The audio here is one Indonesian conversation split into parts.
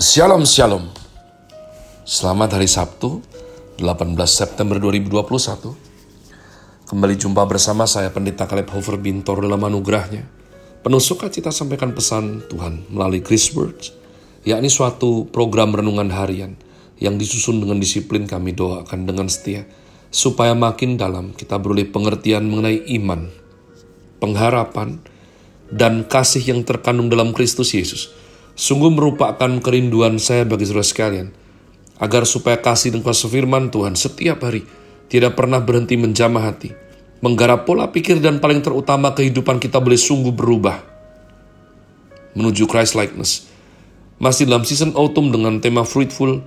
Shalom Shalom. Selamat hari Sabtu 18 September 2021 Kembali jumpa bersama saya Pendeta Kaleb Hofer Bintor dalam anugerahnya. Penuh sukacita sampaikan pesan Tuhan melalui Chris Words yakni suatu program renungan harian yang disusun dengan disiplin kami doakan dengan setia supaya makin dalam kita beroleh pengertian mengenai iman, pengharapan, dan kasih yang terkandung dalam Kristus Yesus Sungguh merupakan kerinduan saya bagi saudara sekalian, agar supaya kasih dan kuasa firman Tuhan setiap hari tidak pernah berhenti menjamah hati, menggarap pola pikir dan paling terutama kehidupan kita boleh sungguh berubah menuju Christ likeness. Masih dalam season autumn dengan tema fruitful,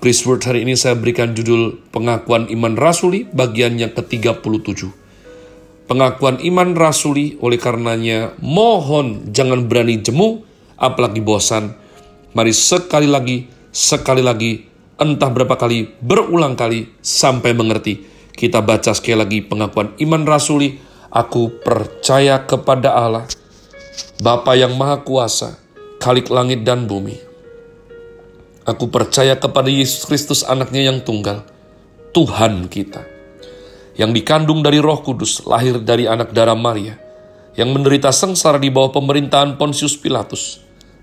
Chris Word hari ini saya berikan judul pengakuan iman rasuli bagian yang ke-37. Pengakuan iman rasuli oleh karenanya mohon jangan berani jemu apalagi bosan. Mari sekali lagi, sekali lagi, entah berapa kali, berulang kali, sampai mengerti. Kita baca sekali lagi pengakuan iman rasuli, aku percaya kepada Allah, Bapa yang Maha Kuasa, Kalik langit dan bumi. Aku percaya kepada Yesus Kristus anaknya yang tunggal, Tuhan kita, yang dikandung dari roh kudus, lahir dari anak darah Maria, yang menderita sengsara di bawah pemerintahan Pontius Pilatus,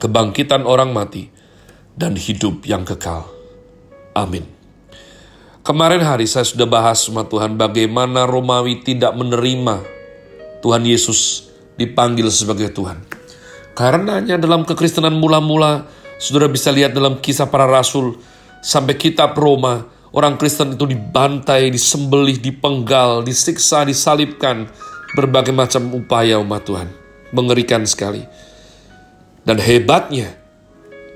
kebangkitan orang mati, dan hidup yang kekal. Amin. Kemarin hari saya sudah bahas sama Tuhan bagaimana Romawi tidak menerima Tuhan Yesus dipanggil sebagai Tuhan. Karenanya dalam kekristenan mula-mula, saudara bisa lihat dalam kisah para rasul, sampai kitab Roma, orang Kristen itu dibantai, disembelih, dipenggal, disiksa, disalibkan, berbagai macam upaya umat Tuhan. Mengerikan sekali. Dan hebatnya,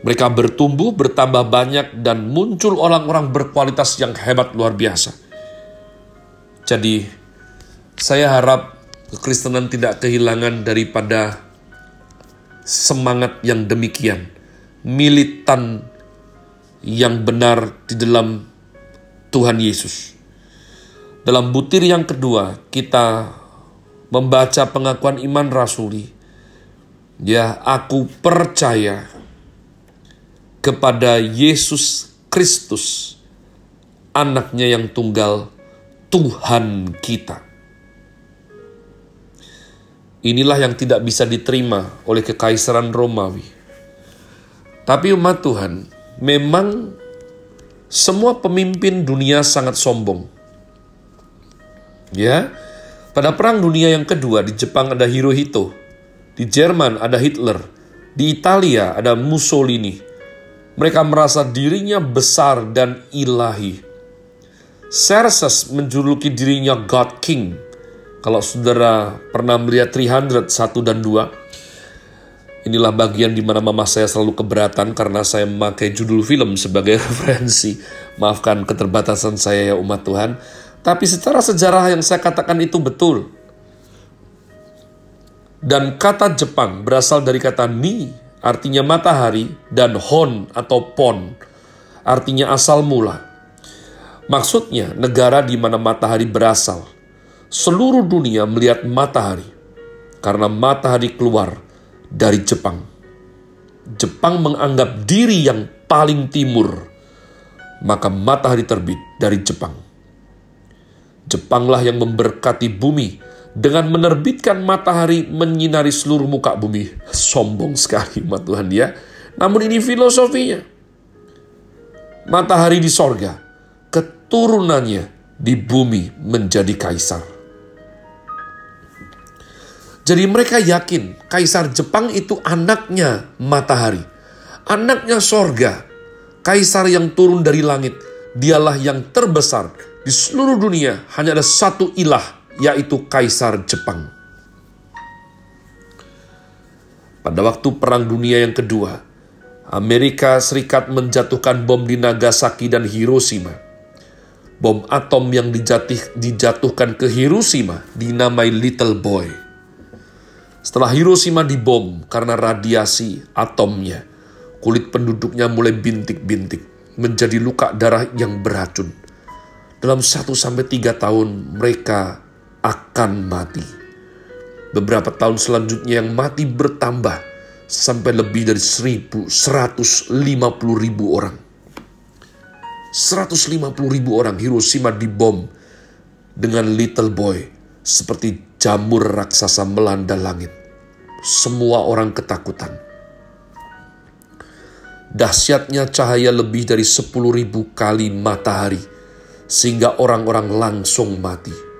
mereka bertumbuh, bertambah banyak, dan muncul orang-orang berkualitas yang hebat luar biasa. Jadi, saya harap kekristenan tidak kehilangan daripada semangat yang demikian, militan yang benar di dalam Tuhan Yesus. Dalam butir yang kedua, kita membaca pengakuan iman rasuli Ya, aku percaya kepada Yesus Kristus, anaknya yang tunggal, Tuhan kita. Inilah yang tidak bisa diterima oleh kekaisaran Romawi. Tapi umat Tuhan, memang semua pemimpin dunia sangat sombong. Ya, pada perang dunia yang kedua di Jepang ada Hirohito di Jerman ada Hitler, di Italia ada Mussolini. Mereka merasa dirinya besar dan ilahi. Xerxes menjuluki dirinya God King. Kalau saudara pernah melihat 300, 1 dan 2, inilah bagian di mana mama saya selalu keberatan karena saya memakai judul film sebagai referensi. Maafkan keterbatasan saya ya umat Tuhan. Tapi secara sejarah yang saya katakan itu betul. Dan kata Jepang berasal dari kata ni, artinya matahari, dan hon atau pon, artinya asal mula. Maksudnya negara di mana matahari berasal. Seluruh dunia melihat matahari karena matahari keluar dari Jepang. Jepang menganggap diri yang paling timur, maka matahari terbit dari Jepang. Jepanglah yang memberkati bumi dengan menerbitkan matahari menyinari seluruh muka bumi. Sombong sekali umat Tuhan dia. Namun ini filosofinya. Matahari di sorga, keturunannya di bumi menjadi kaisar. Jadi mereka yakin kaisar Jepang itu anaknya matahari. Anaknya sorga. Kaisar yang turun dari langit. Dialah yang terbesar. Di seluruh dunia hanya ada satu ilah yaitu Kaisar Jepang. Pada waktu Perang Dunia yang kedua, Amerika Serikat menjatuhkan bom di Nagasaki dan Hiroshima. Bom atom yang dijatuh, dijatuhkan ke Hiroshima dinamai Little Boy. Setelah Hiroshima dibom karena radiasi atomnya, kulit penduduknya mulai bintik-bintik, menjadi luka darah yang beracun. Dalam satu sampai tiga tahun mereka akan mati. Beberapa tahun selanjutnya yang mati bertambah sampai lebih dari 1.150 ribu orang. 150 ribu orang Hiroshima dibom dengan Little Boy seperti jamur raksasa melanda langit. Semua orang ketakutan Dahsyatnya cahaya lebih dari ribu kali matahari, sehingga orang-orang langsung mati.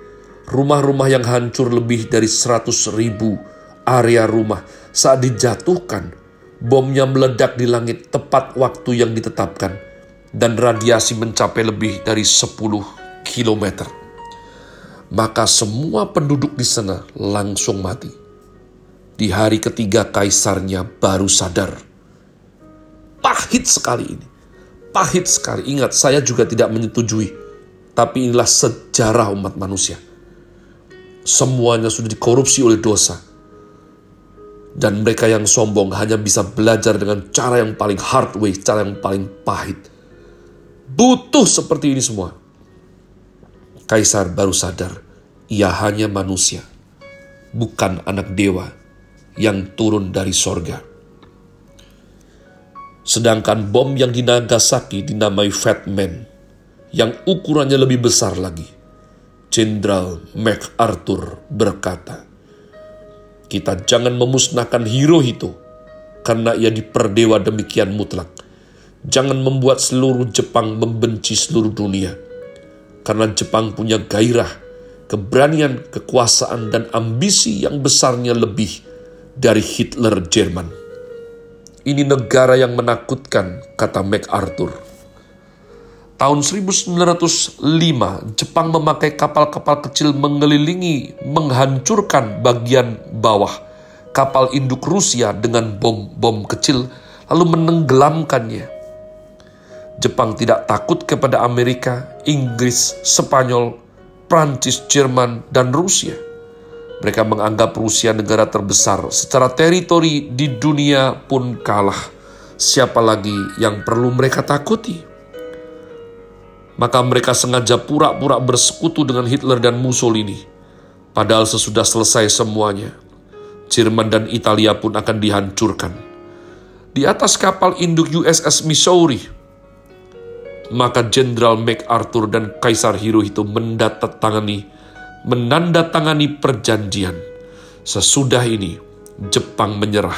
Rumah-rumah yang hancur lebih dari seratus ribu area rumah saat dijatuhkan, bomnya meledak di langit tepat waktu yang ditetapkan, dan radiasi mencapai lebih dari 10 kilometer. Maka semua penduduk di sana langsung mati. Di hari ketiga kaisarnya baru sadar Pahit sekali ini. Pahit sekali. Ingat, saya juga tidak menyetujui. Tapi inilah sejarah umat manusia. Semuanya sudah dikorupsi oleh dosa. Dan mereka yang sombong hanya bisa belajar dengan cara yang paling hard way, cara yang paling pahit. Butuh seperti ini semua. Kaisar baru sadar, ia hanya manusia, bukan anak dewa yang turun dari sorga. Sedangkan bom yang di Nagasaki dinamai Fat Man, yang ukurannya lebih besar lagi. Jenderal MacArthur berkata, kita jangan memusnahkan Hirohito karena ia diperdewa demikian mutlak. Jangan membuat seluruh Jepang membenci seluruh dunia. Karena Jepang punya gairah, keberanian, kekuasaan, dan ambisi yang besarnya lebih dari Hitler Jerman. Ini negara yang menakutkan, kata MacArthur. Tahun 1905, Jepang memakai kapal-kapal kecil mengelilingi, menghancurkan bagian bawah kapal induk Rusia dengan bom-bom kecil, lalu menenggelamkannya. Jepang tidak takut kepada Amerika, Inggris, Spanyol, Prancis, Jerman, dan Rusia mereka menganggap Rusia negara terbesar secara teritori di dunia pun kalah. Siapa lagi yang perlu mereka takuti? Maka mereka sengaja pura-pura bersekutu dengan Hitler dan Mussolini. Padahal sesudah selesai semuanya, Jerman dan Italia pun akan dihancurkan. Di atas kapal induk USS Missouri, maka Jenderal MacArthur dan Kaisar Hirohito mendatangani menandatangani perjanjian. Sesudah ini, Jepang menyerah.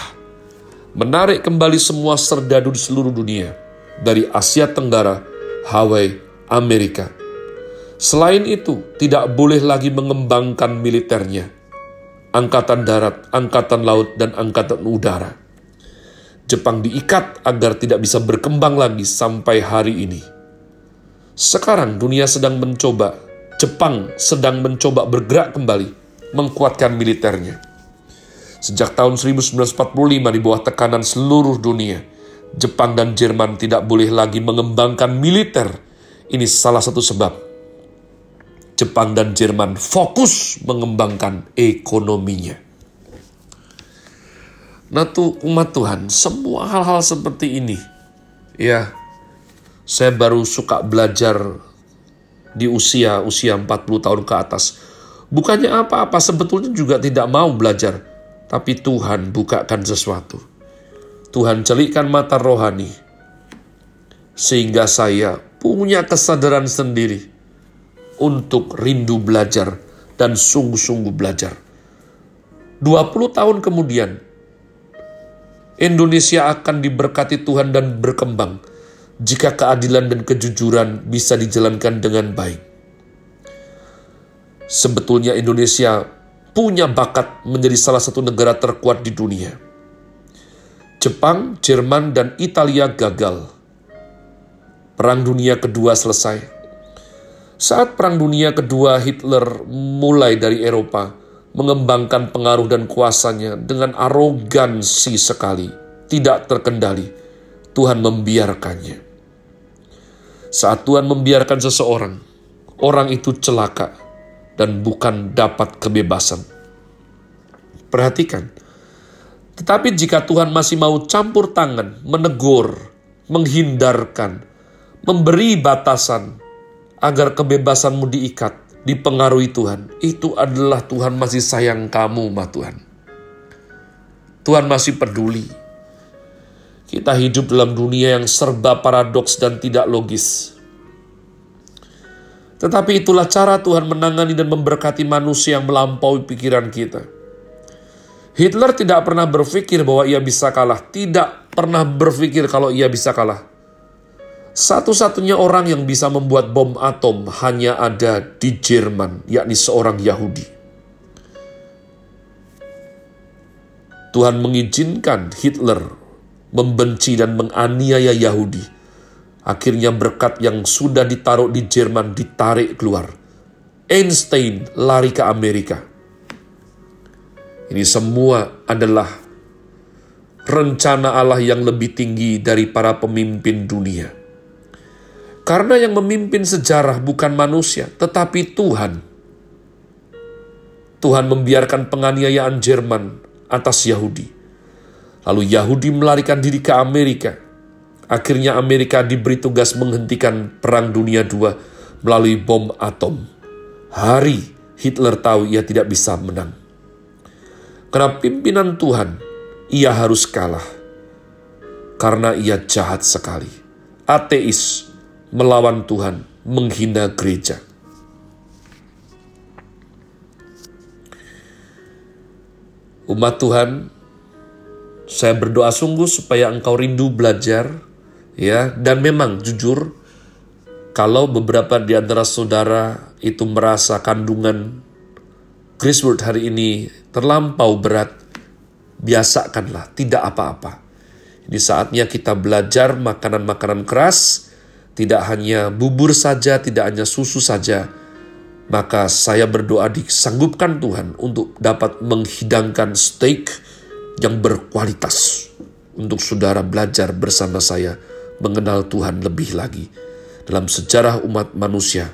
Menarik kembali semua serdadu di seluruh dunia, dari Asia Tenggara, Hawaii, Amerika. Selain itu, tidak boleh lagi mengembangkan militernya. Angkatan darat, angkatan laut, dan angkatan udara. Jepang diikat agar tidak bisa berkembang lagi sampai hari ini. Sekarang dunia sedang mencoba Jepang sedang mencoba bergerak kembali, mengkuatkan militernya. Sejak tahun 1945 di bawah tekanan seluruh dunia, Jepang dan Jerman tidak boleh lagi mengembangkan militer. Ini salah satu sebab Jepang dan Jerman fokus mengembangkan ekonominya. Nah tuh umat Tuhan, semua hal-hal seperti ini, ya saya baru suka belajar di usia usia 40 tahun ke atas. Bukannya apa-apa, sebetulnya juga tidak mau belajar, tapi Tuhan bukakan sesuatu. Tuhan celikkan mata rohani, sehingga saya punya kesadaran sendiri untuk rindu belajar dan sungguh-sungguh belajar. 20 tahun kemudian, Indonesia akan diberkati Tuhan dan berkembang jika keadilan dan kejujuran bisa dijalankan dengan baik. Sebetulnya Indonesia punya bakat menjadi salah satu negara terkuat di dunia. Jepang, Jerman, dan Italia gagal. Perang Dunia Kedua selesai. Saat Perang Dunia Kedua, Hitler mulai dari Eropa mengembangkan pengaruh dan kuasanya dengan arogansi sekali, tidak terkendali. Tuhan membiarkannya. Saat Tuhan membiarkan seseorang, orang itu celaka dan bukan dapat kebebasan. Perhatikan, tetapi jika Tuhan masih mau campur tangan, menegur, menghindarkan, memberi batasan agar kebebasanmu diikat, dipengaruhi Tuhan, itu adalah Tuhan masih sayang kamu, ma Tuhan. Tuhan masih peduli. Kita hidup dalam dunia yang serba paradoks dan tidak logis. Tetapi itulah cara Tuhan menangani dan memberkati manusia yang melampaui pikiran kita. Hitler tidak pernah berpikir bahwa ia bisa kalah, tidak pernah berpikir kalau ia bisa kalah. Satu-satunya orang yang bisa membuat bom atom hanya ada di Jerman, yakni seorang Yahudi. Tuhan mengizinkan Hitler membenci dan menganiaya Yahudi. Akhirnya berkat yang sudah ditaruh di Jerman ditarik keluar. Einstein lari ke Amerika ini semua adalah rencana Allah yang lebih tinggi dari para pemimpin dunia. Karena yang memimpin sejarah bukan manusia, tetapi Tuhan. Tuhan membiarkan penganiayaan Jerman atas Yahudi. Lalu Yahudi melarikan diri ke Amerika. Akhirnya Amerika diberi tugas menghentikan Perang Dunia II melalui bom atom. Hari Hitler tahu ia tidak bisa menang. Karena pimpinan Tuhan, ia harus kalah. Karena ia jahat sekali. Ateis melawan Tuhan, menghina gereja. Umat Tuhan, saya berdoa sungguh supaya engkau rindu belajar, ya, dan memang jujur, kalau beberapa di antara saudara itu merasa kandungan Chris Word hari ini terlampau berat, biasakanlah, tidak apa-apa. Ini saatnya kita belajar makanan-makanan keras, tidak hanya bubur saja, tidak hanya susu saja. Maka saya berdoa disanggupkan Tuhan untuk dapat menghidangkan steak yang berkualitas untuk saudara belajar bersama saya mengenal Tuhan lebih lagi dalam sejarah umat manusia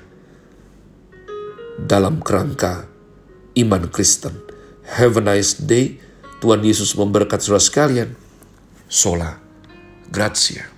dalam kerangka iman Kristen. Have a nice day. Tuhan Yesus memberkati saudara sekalian. Sola. Grazie.